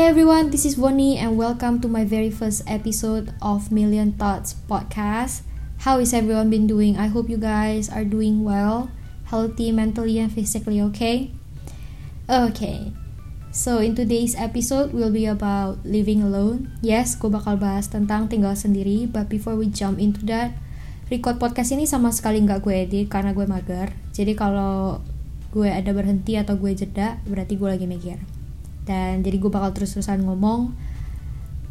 Hey everyone, this is Bonnie and welcome to my very first episode of Million Thoughts podcast. How is everyone been doing? I hope you guys are doing well, healthy mentally and physically, okay? Okay. So in today's episode will be about living alone. Yes, gue bakal bahas tentang tinggal sendiri, but before we jump into that, record podcast ini sama sekali nggak gue edit karena gue mager. Jadi kalau gue ada berhenti atau gue jeda, berarti gue lagi mikir dan jadi gue bakal terus-terusan ngomong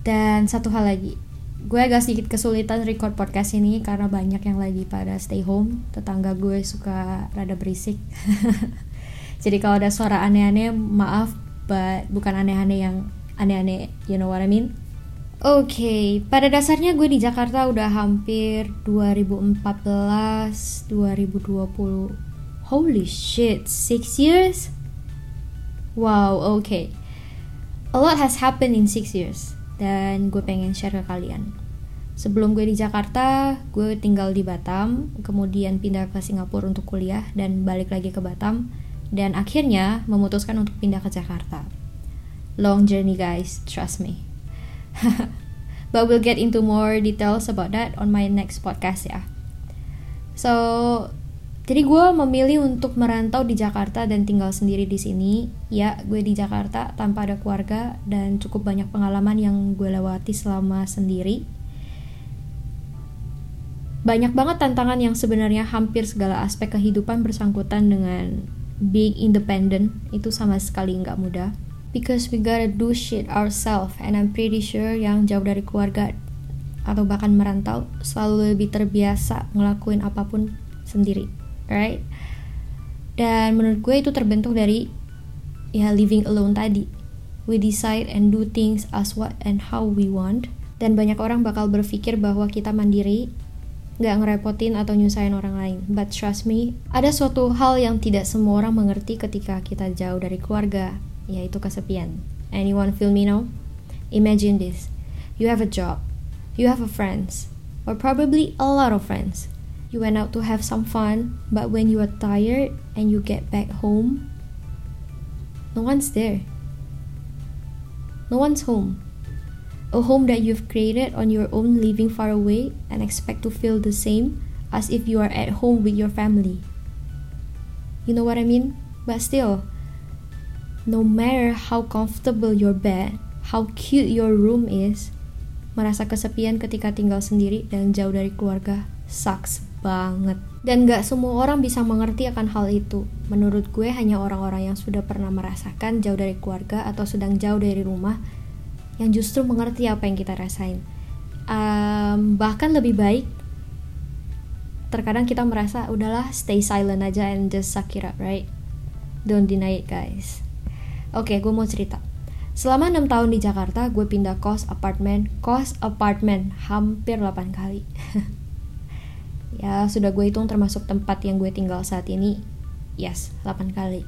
dan satu hal lagi gue agak sedikit kesulitan record podcast ini karena banyak yang lagi pada stay home tetangga gue suka rada berisik jadi kalau ada suara aneh-aneh maaf but bukan aneh-aneh yang aneh-aneh you know what I mean Oke, okay, pada dasarnya gue di Jakarta udah hampir 2014, 2020. Holy shit, 6 years? Wow, oke. Okay a lot has happened in six years dan gue pengen share ke kalian. Sebelum gue di Jakarta, gue tinggal di Batam, kemudian pindah ke Singapura untuk kuliah dan balik lagi ke Batam, dan akhirnya memutuskan untuk pindah ke Jakarta. Long journey guys, trust me. But we'll get into more details about that on my next podcast ya. So, jadi gue memilih untuk merantau di Jakarta dan tinggal sendiri di sini. Ya, gue di Jakarta tanpa ada keluarga dan cukup banyak pengalaman yang gue lewati selama sendiri. Banyak banget tantangan yang sebenarnya hampir segala aspek kehidupan bersangkutan dengan being independent itu sama sekali nggak mudah. Because we gotta do shit ourselves and I'm pretty sure yang jauh dari keluarga atau bahkan merantau selalu lebih terbiasa ngelakuin apa pun sendiri right? Dan menurut gue itu terbentuk dari ya living alone tadi. We decide and do things as what and how we want. Dan banyak orang bakal berpikir bahwa kita mandiri nggak ngerepotin atau nyusahin orang lain. But trust me ada suatu hal yang tidak semua orang mengerti ketika kita jauh dari keluarga yaitu kesepian. Anyone feel me now? Imagine this. You have a job. You have a friends. Or probably a lot of friends you went out to have some fun, but when you are tired and you get back home, no one's there. No one's home. A home that you've created on your own living far away and expect to feel the same as if you are at home with your family. You know what I mean? But still, no matter how comfortable your bed, how cute your room is, merasa kesepian ketika tinggal sendiri dan jauh dari keluarga sucks banget. Dan gak semua orang bisa mengerti akan hal itu. Menurut gue hanya orang-orang yang sudah pernah merasakan jauh dari keluarga atau sedang jauh dari rumah yang justru mengerti apa yang kita rasain. Um, bahkan lebih baik terkadang kita merasa udahlah stay silent aja and just suck it up right? Don't deny it guys. Oke okay, gue mau cerita. Selama 6 tahun di Jakarta, gue pindah kos apartemen, kos apartemen hampir 8 kali. ya sudah gue hitung termasuk tempat yang gue tinggal saat ini. Yes 8 kali.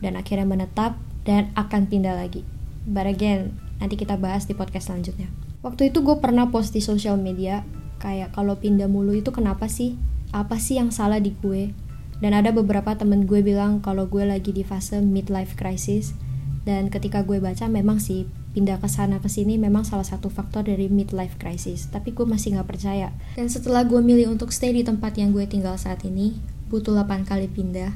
Dan akhirnya menetap dan akan pindah lagi. But again nanti kita bahas di podcast selanjutnya. Waktu itu gue pernah post di sosial media kayak kalau pindah mulu itu kenapa sih? Apa sih yang salah di gue? Dan ada beberapa temen gue bilang kalau gue lagi di fase midlife crisis. Dan ketika gue baca memang sih pindah ke sana ke sini memang salah satu faktor dari midlife crisis. Tapi gue masih nggak percaya. Dan setelah gue milih untuk stay di tempat yang gue tinggal saat ini butuh 8 kali pindah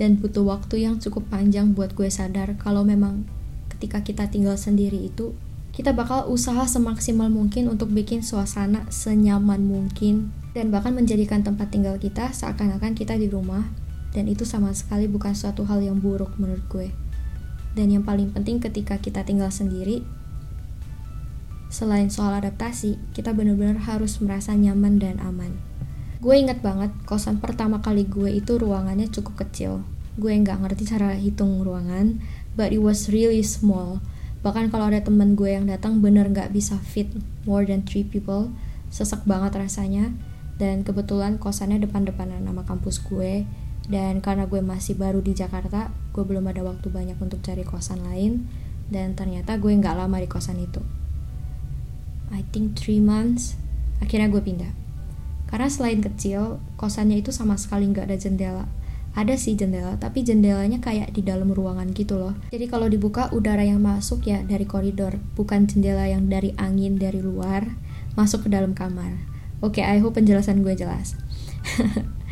dan butuh waktu yang cukup panjang buat gue sadar kalau memang ketika kita tinggal sendiri itu kita bakal usaha semaksimal mungkin untuk bikin suasana senyaman mungkin dan bahkan menjadikan tempat tinggal kita seakan-akan kita di rumah. Dan itu sama sekali bukan suatu hal yang buruk menurut gue. Dan yang paling penting ketika kita tinggal sendiri, selain soal adaptasi, kita benar-benar harus merasa nyaman dan aman. Gue inget banget, kosan pertama kali gue itu ruangannya cukup kecil. Gue nggak ngerti cara hitung ruangan, but it was really small. Bahkan kalau ada temen gue yang datang bener nggak bisa fit more than three people, sesek banget rasanya. Dan kebetulan kosannya depan-depanan nama kampus gue, dan karena gue masih baru di Jakarta gue belum ada waktu banyak untuk cari kosan lain. Dan ternyata gue nggak lama di kosan itu. I think 3 months akhirnya gue pindah. Karena selain kecil kosannya itu sama sekali nggak ada jendela. Ada sih jendela tapi jendelanya kayak di dalam ruangan gitu loh. Jadi kalau dibuka udara yang masuk ya dari koridor bukan jendela yang dari angin dari luar masuk ke dalam kamar. Oke okay, I hope penjelasan gue jelas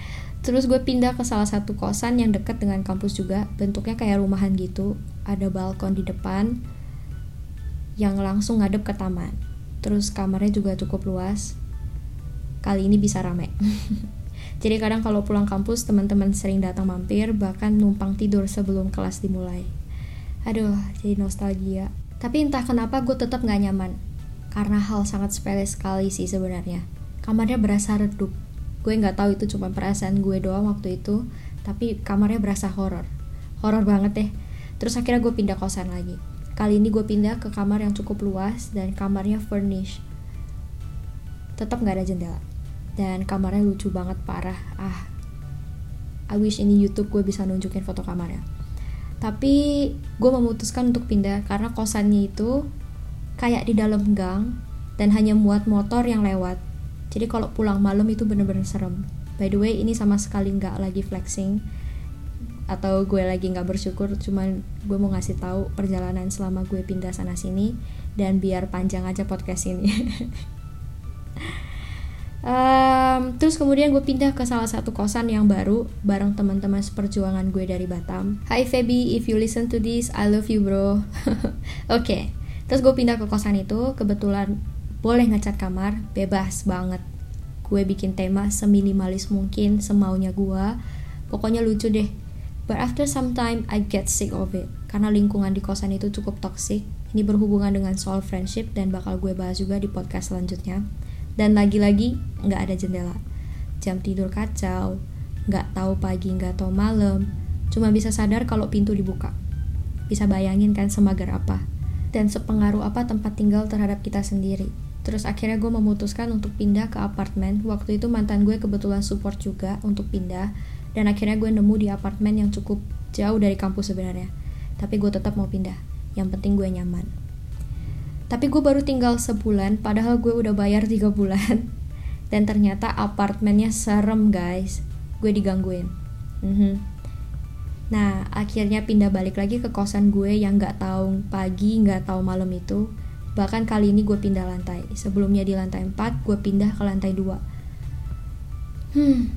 terus gue pindah ke salah satu kosan yang dekat dengan kampus juga bentuknya kayak rumahan gitu ada balkon di depan yang langsung ngadep ke taman terus kamarnya juga cukup luas kali ini bisa rame Jadi kadang kalau pulang kampus teman-teman sering datang mampir bahkan numpang tidur sebelum kelas dimulai. Aduh, jadi nostalgia. Tapi entah kenapa gue tetap gak nyaman. Karena hal sangat sepele sekali sih sebenarnya. Kamarnya berasa redup. Gue nggak tahu itu cuma perasaan gue doang waktu itu, tapi kamarnya berasa horor. Horor banget deh. Terus akhirnya gue pindah kosan lagi. Kali ini gue pindah ke kamar yang cukup luas dan kamarnya furnished. Tetap nggak ada jendela dan kamarnya lucu banget parah ah I wish ini YouTube gue bisa nunjukin foto kamarnya tapi gue memutuskan untuk pindah karena kosannya itu kayak di dalam gang dan hanya muat motor yang lewat jadi kalau pulang malam itu bener-bener serem by the way ini sama sekali nggak lagi flexing atau gue lagi nggak bersyukur cuman gue mau ngasih tahu perjalanan selama gue pindah sana sini dan biar panjang aja podcast ini Um, terus kemudian gue pindah ke salah satu kosan yang baru bareng teman-teman seperjuangan gue dari Batam. Hi Feby, if you listen to this, I love you bro. Oke, okay. terus gue pindah ke kosan itu, kebetulan boleh ngecat kamar, bebas banget. Gue bikin tema seminimalis mungkin, semaunya gue. Pokoknya lucu deh. But after some time, I get sick of it. Karena lingkungan di kosan itu cukup toxic. Ini berhubungan dengan soal friendship dan bakal gue bahas juga di podcast selanjutnya dan lagi-lagi nggak ada jendela jam tidur kacau nggak tahu pagi nggak tahu malam cuma bisa sadar kalau pintu dibuka bisa bayangin kan semager apa dan sepengaruh apa tempat tinggal terhadap kita sendiri terus akhirnya gue memutuskan untuk pindah ke apartemen waktu itu mantan gue kebetulan support juga untuk pindah dan akhirnya gue nemu di apartemen yang cukup jauh dari kampus sebenarnya tapi gue tetap mau pindah yang penting gue nyaman tapi gue baru tinggal sebulan, padahal gue udah bayar tiga bulan. Dan ternyata apartemennya serem guys. Gue digangguin. Mm -hmm. Nah, akhirnya pindah balik lagi ke kosan gue yang gak tahu pagi, gak tahu malam itu. Bahkan kali ini gue pindah lantai. Sebelumnya di lantai 4, gue pindah ke lantai 2. Hmm,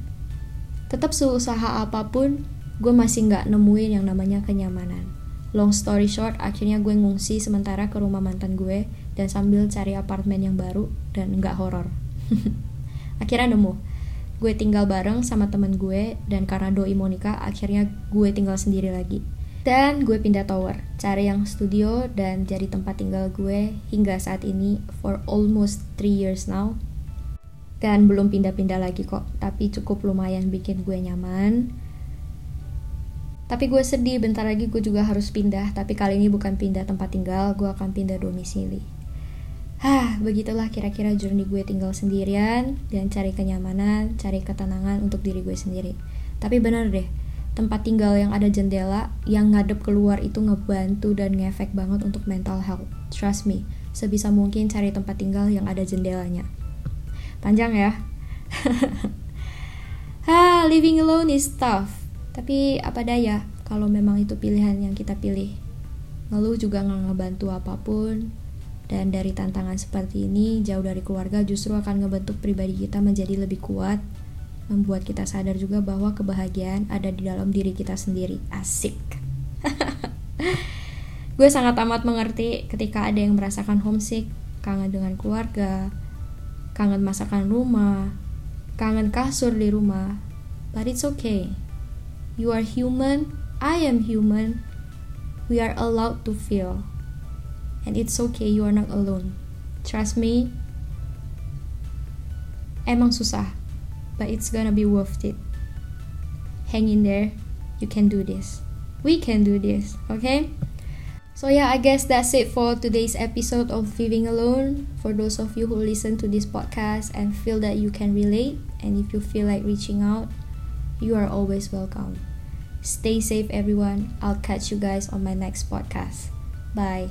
tetap seusaha apa pun, gue masih gak nemuin yang namanya kenyamanan. Long story short, akhirnya gue ngungsi sementara ke rumah mantan gue dan sambil cari apartemen yang baru dan nggak horor. akhirnya nemu. Gue tinggal bareng sama temen gue dan karena doi Monica, akhirnya gue tinggal sendiri lagi. Dan gue pindah tower, cari yang studio dan jadi tempat tinggal gue hingga saat ini for almost 3 years now. Dan belum pindah-pindah lagi kok, tapi cukup lumayan bikin gue nyaman tapi gue sedih bentar lagi gue juga harus pindah, tapi kali ini bukan pindah tempat tinggal, gue akan pindah domisili. Hah, begitulah kira-kira journey gue tinggal sendirian dan cari kenyamanan, cari ketenangan untuk diri gue sendiri. Tapi bener deh, tempat tinggal yang ada jendela yang ngadep keluar itu ngebantu dan ngefek banget untuk mental health. Trust me, sebisa mungkin cari tempat tinggal yang ada jendelanya. Panjang ya. ha, living alone is tough tapi apa daya kalau memang itu pilihan yang kita pilih. Ngeluh juga nggak ngebantu apa pun. Dan dari tantangan seperti ini, jauh dari keluarga justru akan ngebentuk pribadi kita menjadi lebih kuat, membuat kita sadar juga bahwa kebahagiaan ada di dalam diri kita sendiri. Asik. Gue sangat amat mengerti ketika ada yang merasakan homesick, kangen dengan keluarga, kangen masakan rumah, kangen kasur di rumah. But it's okay. You are human, I am human. We are allowed to feel. And it's okay, you are not alone. Trust me. Emang susah, but it's gonna be worth it. Hang in there. You can do this. We can do this, okay? So yeah, I guess that's it for today's episode of Living Alone. For those of you who listen to this podcast and feel that you can relate, and if you feel like reaching out, you are always welcome. Stay safe, everyone. I'll catch you guys on my next podcast. Bye.